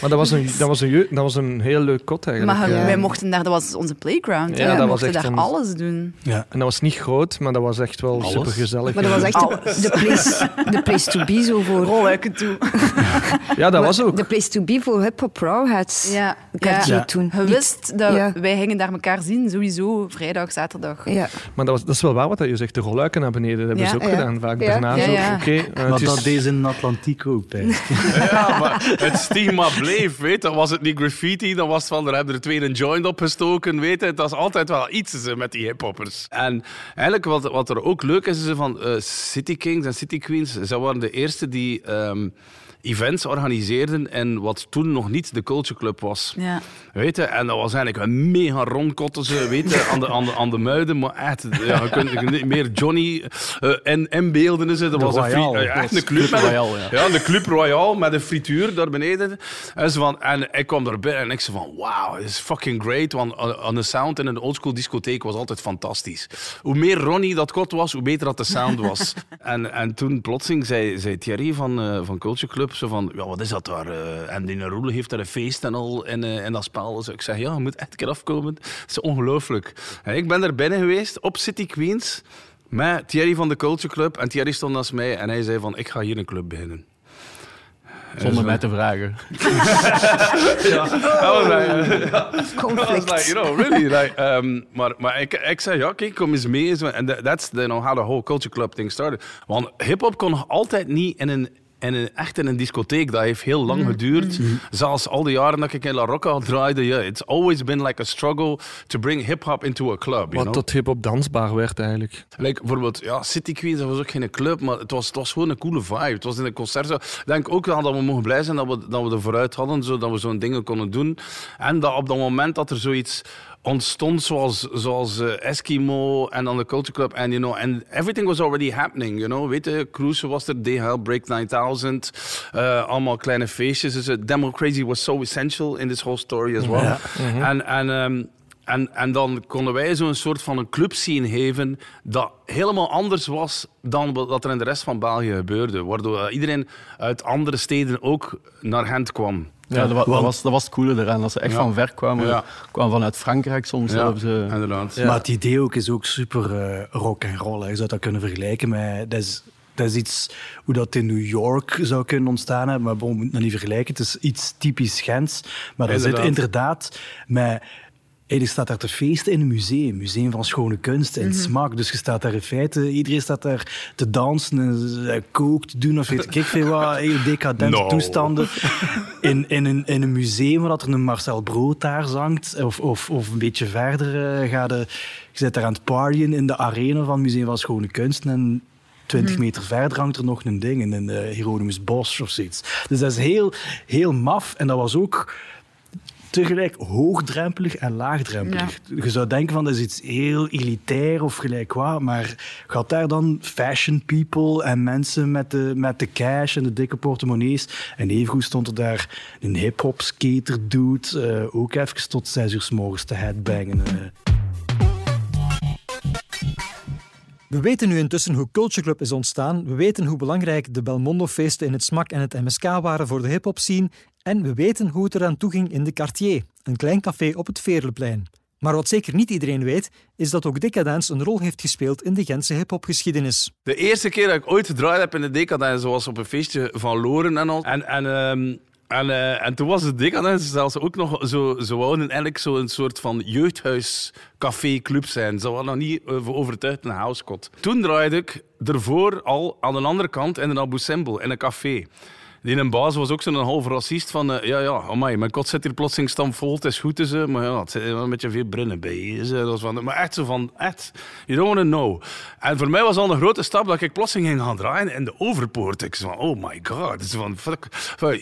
Maar dat was een, dat was een, dat was een heel leuk kot eigenlijk. Maar ja. wij mochten daar, dat was onze playground. Ja, hè. dat we was mochten echt daar een- alles doen. Ja. En dat was niet groot, maar dat was echt wel Alles? super gezellig. Maar dat was echt de, de place, de place to be zo voor... Rolluiken toe. (laughs) Ja, dat was ook. De place to be voor hip-hop rawheads. Ja, Ja. toen. Je Die- wist dat Ja. wij gingen daar elkaar zien, sowieso, vrijdag, zaterdag. Ja. Maar dat, was, dat is wel waar wat je zegt. De rolluiken naar beneden dat hebben Ja, ze ook ja. gedaan. Vaak Ja. daarna Ja, zo. ja. Oké, eh, Maar is- dat deze in Atlantiek ook bij. (laughs) Ja, maar het stigma bleef, weet je. Was het niet graffiti, dan was het van, er hebben er twee een joint opgestoken, weet je. Het was altijd wel iets met die hiphoppers. En eigenlijk wat, wat er ook leuk is, is van eh, City Kings en City Queens, zij waren de eerste die ehm, events organiseerden en wat toen nog niet de Culture Club was. Ja. Weet je, en dat was eigenlijk een mega rondkotten, ze, weet je, aan de, aan, de, aan de muiden. Maar echt, ja, je kunt je kunt niet meer Johnny eh, en, en beelden. Het. Dat De was een, echt een club. Club met een- Royale, ja. ja, de Club Royale met een frituur daar beneden. En, ze van, en ik kwam daar binnen en ik zei van, wow, this is fucking great. Want aan- aan de sound in een oldschool discotheek was altijd fantastisch. Hoe meer Ronnie dat kot was, hoe beter dat de sound was. (laughs) en, en toen plotseling zei, zei Thierry van, eh, van Culture Club zo van, ja, wat is dat daar? eh, en die Roele heeft daar een feest en al in, eh, in dat spel. Dus ik zeg, ja, je moet echt een keer afkomen. Het is ongelooflijk. En ik ben er binnen geweest op City Queens met Thierry van de Culture Club. En Thierry stond naast mij en hij zei van, ik ga hier een club beginnen. Zonder mij te vragen. (laughs) Was like, I was Conflict. like, you know, really? Like, um, maar maar ik, ik zei, ja, kijk, kom eens mee. En that- that's you know, how the whole culture club thing started. Want hip-hop kon nog altijd niet in een, in een, echt in een discotheek. Dat heeft heel lang geduurd. Zelfs al die jaren dat ik in La Rocca draaide, yeah, it's always been like a struggle to bring hip-hop into a club. You Wat tot hip-hop dansbaar werd eigenlijk. Like, bijvoorbeeld, ja, City Queens, dat was ook geen club, maar het was, het was gewoon een coole vibe. Het was in een concert. zo. Ik denk ook wel dat we mogen blij zijn dat we, dat we er vooruit hadden, zodat we zo'n dingen konden doen. En dat op dat moment dat er zoiets ontstond, zoals, zoals eh, Eskimo en dan de Culture Club, en you know, and everything was already happening, you know. Weet je, Cruise was er, DHL, Break 9000, eh, allemaal kleine feestjes. Dus uh, Demo Crazy was so essential in this whole story as well. En, en, ehm, en, en dan konden wij zo'n soort van een club zien geven dat helemaal anders was dan wat er in de rest van België gebeurde. Waardoor eh, iedereen uit andere steden ook naar Gent kwam. Ja, dat, wa- dat, Want- was, dat was het coole eraan. Als ze echt Ja. van ver kwamen, Ja. kwamen vanuit Frankrijk soms zelfs. eh. inderdaad. Ja. Maar het idee ook is ook super eh, rock en roll. hè. Je zou dat kunnen vergelijken met... Dat is, dat is iets hoe dat in New York zou kunnen ontstaan hebben. Maar bon, we moeten dat niet vergelijken. Het is iets typisch Gens. Maar dat zit Inderdaad. inderdaad met... Je staat daar te feesten in een museum. Museum van schone kunst en smaak. Dus je staat daar in feite... Iedereen staat daar te dansen en eh, kook te doen of weet ik veel wat. Heel decadente (laughs) No. toestanden. (laughs) In, in, een, in een museum waar dat er een Marcel Brood daar zangt. Of, of, of een beetje verder eh ga de, je zit daar aan het partyen in de arena van het Museum van Schone Kunsten. En 20 meter verder hangt er nog een ding in een uh, Hieronymus Bos of zoiets. Dus dat is heel, heel maf. En dat was ook tegelijk hoogdrempelig en laagdrempelig. Je zou denken van dat is iets heel elitair of gelijk wat, maar gaat daar dan fashion people en mensen met de, met de cash en de dikke portemonnees. En evengoed stond er daar een hip-hop skater dude, uh, ook even tot zes uur s morgens te headbangen. Uh. We weten nu intussen hoe Culture Club is ontstaan. We weten hoe belangrijk de Belmondo-feesten in het SMAK en het MSK waren voor de hip-hop scene. En we weten hoe het eraan toeging in de Cartier, een klein café op het Veerleplein. Maar wat zeker niet iedereen weet, is dat ook Decadence een rol heeft gespeeld in de Gentse hip-hopgeschiedenis. De eerste keer dat ik ooit gedraaid heb in de Decadence was op een feestje van Loren en al. En, en um en, uh, en toen was het Decadence zelfs ook nog zo... Ze wouden eigenlijk zo'n soort van jeugdhuis, café, club zijn. Ze waren nog niet overtuigd een housekot. Toen draaide ik ervoor al aan de andere kant in een Abu Simbel, in een café. Die een baas was ook zo'n half racist van... Uh, ja, ja, amai, mijn kot zit hier plotseling stamvol, het is goed, is, uh, maar ja, het zit een beetje veel brunnen bij. Is, dat was van, maar echt zo van, echt, you don't want to know. En voor mij was al een grote stap dat ik plotseling ging gaan draaien in de overpoort. Ik zei van, oh my god. Dus van, fuck.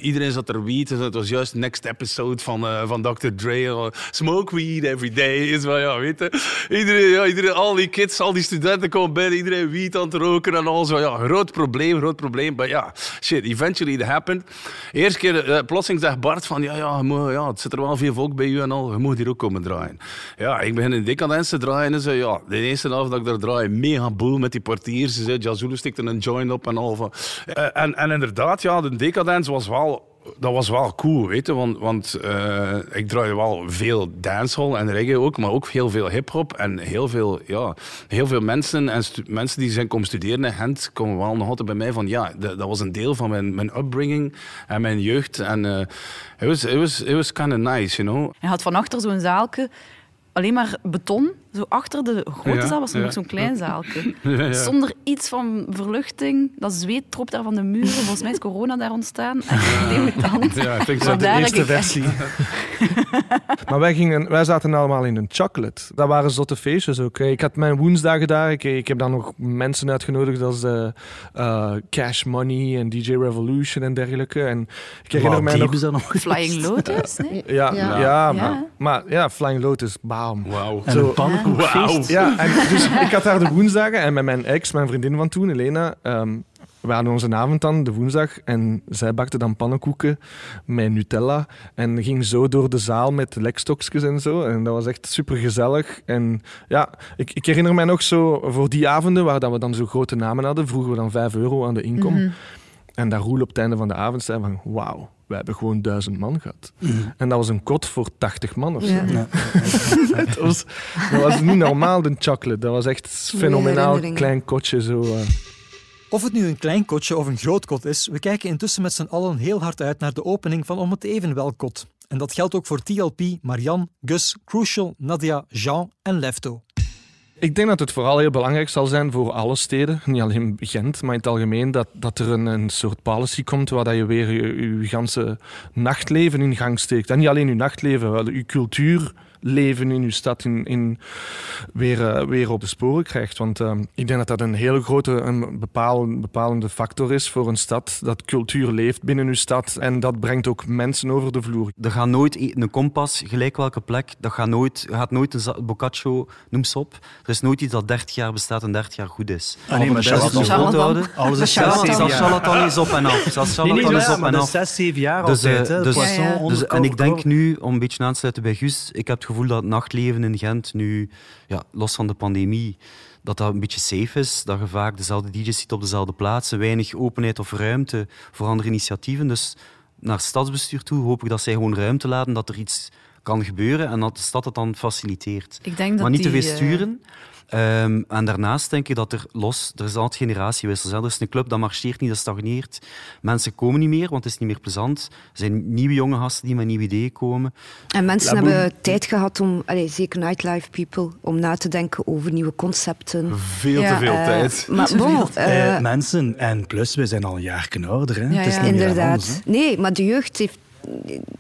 Iedereen zat er weed, het was juist next episode van, van Dr. Dre. Smoke weed every day, is wel, ja, weet je. Iedereen, ja, iedereen, al die kids, al die studenten komen binnen, iedereen weed aan het roken en al zo. Ja, groot probleem, groot probleem. Maar ja, shit, eventually happened. Eerste keer, uh, plotseling zegt Bart van, ja, ja, ja, het zit er wel veel volk bij u en al, je moet hier ook komen draaien. Ja, ik begin in decadence te draaien en zo, ja, de eerste avond dat ik daar draai, mega boel met die portiers. Ze zei, Jazulu stikt er een joint op en al. Van. En, en inderdaad, ja, de decadence was wel dat was wel cool, weet je, want, want uh, ik draaide wel veel dancehall en reggae ook, maar ook heel veel hip-hop en heel veel, ja, heel veel mensen en mensen die zijn komen studeren in Gent komen wel nog altijd bij mij van ja, dat was een deel van mijn, mijn upbringing en mijn jeugd en uh, it was, it was, was kind of nice, you know. Hij had van achter zo'n zaalke alleen maar beton. Zo achter de grote zaal was er nog zo'n klein zaalje. (laughs) Zonder iets van verluchting. Dat zweet trop daar van de muren. Volgens mij is corona daar ontstaan. (laughs) Ja, ik denk dat de eerste versie. (laughs) maar wij, gingen, wij zaten allemaal in een chocolate. Dat waren zotte feestjes ook. Ik had mijn woensdagen daar. Ik, ik heb dan nog mensen uitgenodigd als de, uh, Cash Money en DJ Revolution en dergelijke. En ik herinner mij nog... nog... Flying Lotus, nee? Ja, ja. ja, maar, maar, ja, Flying Lotus, bam. Wauw. Zo, Wow. Ja, en (laughs) dus ik had daar de woensdagen en met mijn ex, mijn vriendin van toen, Elena, um, we hadden onze avond dan, de woensdag, en zij bakte dan pannenkoeken met Nutella en ging zo door de zaal met lekstokjes en zo. En dat was echt super gezellig. En ja, ik, ik herinner mij nog zo voor die avonden, waar dat we dan zo grote namen hadden, vroegen we dan 5 euro aan de inkom. Mhm. En dat Roel op het einde van de avond zei van, wauw, we hebben gewoon duizend man gehad. En dat was een kot voor 80 man of zo. Ja. (laughs) dat, was, dat, was, niet normaal, de chocolate. Dat was echt fenomenaal klein kotje. Zo, uh. Of het nu een klein kotje of een groot kot is, we kijken intussen met z'n allen heel hard uit naar de opening van Om het Evenwel kot. En dat geldt ook voor TLP, Marianne, Gus, Crucial, Nadia, Jean en Lefto. Ik denk dat het vooral heel belangrijk zal zijn voor alle steden, niet alleen Gent, maar in het algemeen, dat, dat er een, een soort policy komt waar dat je weer je, je ganse nachtleven in gang steekt. En niet alleen je nachtleven, wel je cultuur leven in uw stad in, in weer, uh, weer op de sporen krijgt. Want uh, ik denk dat dat een hele grote, een bepalende, bepalende factor is voor een stad. Dat cultuur leeft binnen uw stad en dat brengt ook mensen over de vloer. Er gaat nooit een kompas, gelijk welke plek, dat gaat nooit, gaat nooit een boccaccio, noem ze op. Er is nooit iets dat 30 jaar bestaat en 30 jaar goed is. Ah, nee, maar dat is nog volhouden. Alles is 6, 7 jaar. Charlatan is op en af. Charlatan nee, nee, is op en af. 6, 7 jaar dus, altijd. Uh, dus, ja, ja. dus, en ik denk nu, om een beetje aan te sluiten bij Gus, ik heb het gevoel dat het nachtleven in Gent nu, ja, los van de pandemie, dat dat een beetje safe is. Dat je vaak dezelfde DJ's ziet op dezelfde plaatsen. Weinig openheid of ruimte voor andere initiatieven. Dus naar stadsbestuur toe hoop ik dat zij gewoon ruimte laten dat er iets kan gebeuren en dat de stad het dan faciliteert. Ik denk dat maar niet die, te veel sturen. Um, en daarnaast denk ik dat er los, er is altijd generatiewissels. Er is een club dat marcheert niet, dat stagneert. Mensen komen niet meer, want het is niet meer plezant. Er zijn nieuwe jonge gasten die met nieuwe ideeën komen. En mensen hebben tijd gehad om, allez, zeker nightlife people, om na te denken over nieuwe concepten. Veel ja, (laughs) te veel uh, tijd. Maar bon, uh, mensen, en plus, we zijn al een jaar ouder. Hè? Ja, het is ja. Inderdaad. Anders, nee, maar de jeugd heeft...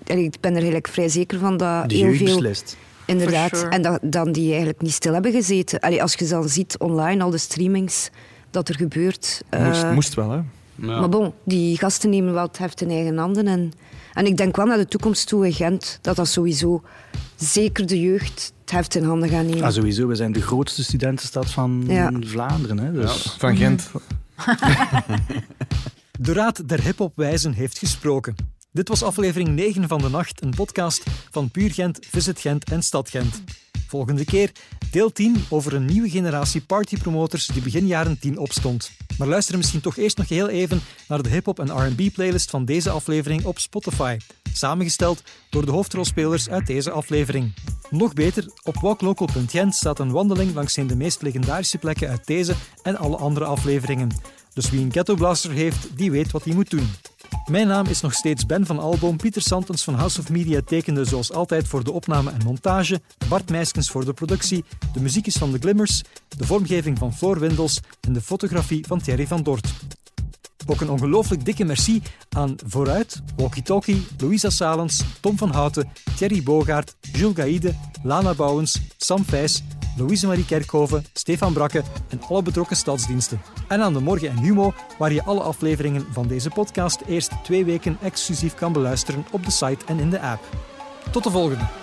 Ik ben er eigenlijk vrij zeker van dat de heel veel... Beslist. Inderdaad. Sure. En dat, dan die eigenlijk niet stil hebben gezeten. Allee, als je dan ziet online, al de streamings, dat er gebeurt. Moest, uh, moest wel, hè? Ja. Maar bon, die gasten nemen wel het heft in eigen handen en En ik denk wel naar de toekomst toe in Gent, dat dat sowieso zeker de jeugd het heft in handen gaat nemen. Ah, sowieso, we zijn de grootste studentenstad van Ja. Vlaanderen. Hè? Dus. Van Gent. (laughs) (laughs) De Raad der Hip-Hop-wijzen heeft gesproken. Dit was aflevering 9 van de Nacht, een podcast van Puur Gent, Visit Gent en Stad Gent. Volgende keer deel 10 over een nieuwe generatie partypromoters die begin jaren 10 opstond. Maar luister misschien toch eerst nog heel even naar de hip-hop en R&B-playlist van deze aflevering op Spotify, samengesteld door de hoofdrolspelers uit deze aflevering. Nog beter, op walklocal.gent staat een wandeling langs de meest legendarische plekken uit deze en alle andere afleveringen. Dus wie een Ghetto Blaster heeft, die weet wat hij moet doen. Mijn naam is nog steeds Ben van Alboom. Pieter Santens van House of Media tekende zoals altijd voor de opname en montage. Bart Meiskens voor de productie. De muziek is van de Glimmers. De vormgeving van Floor Windels. En de fotografie van Thierry van Dort. Ook een ongelooflijk dikke merci aan Vooruit, Walkie Talkie, Louisa Salens, Tom van Houten, Thierry Bogaert, Jules Gaïde, Lana Bouwens, Sam Vijs, Louise Marie Kerkhoven, Stefan Brakke en alle betrokken stadsdiensten. En aan de Morgen en Humo, waar je alle afleveringen van deze podcast eerst twee weken exclusief kan beluisteren op de site en in de app. Tot de volgende!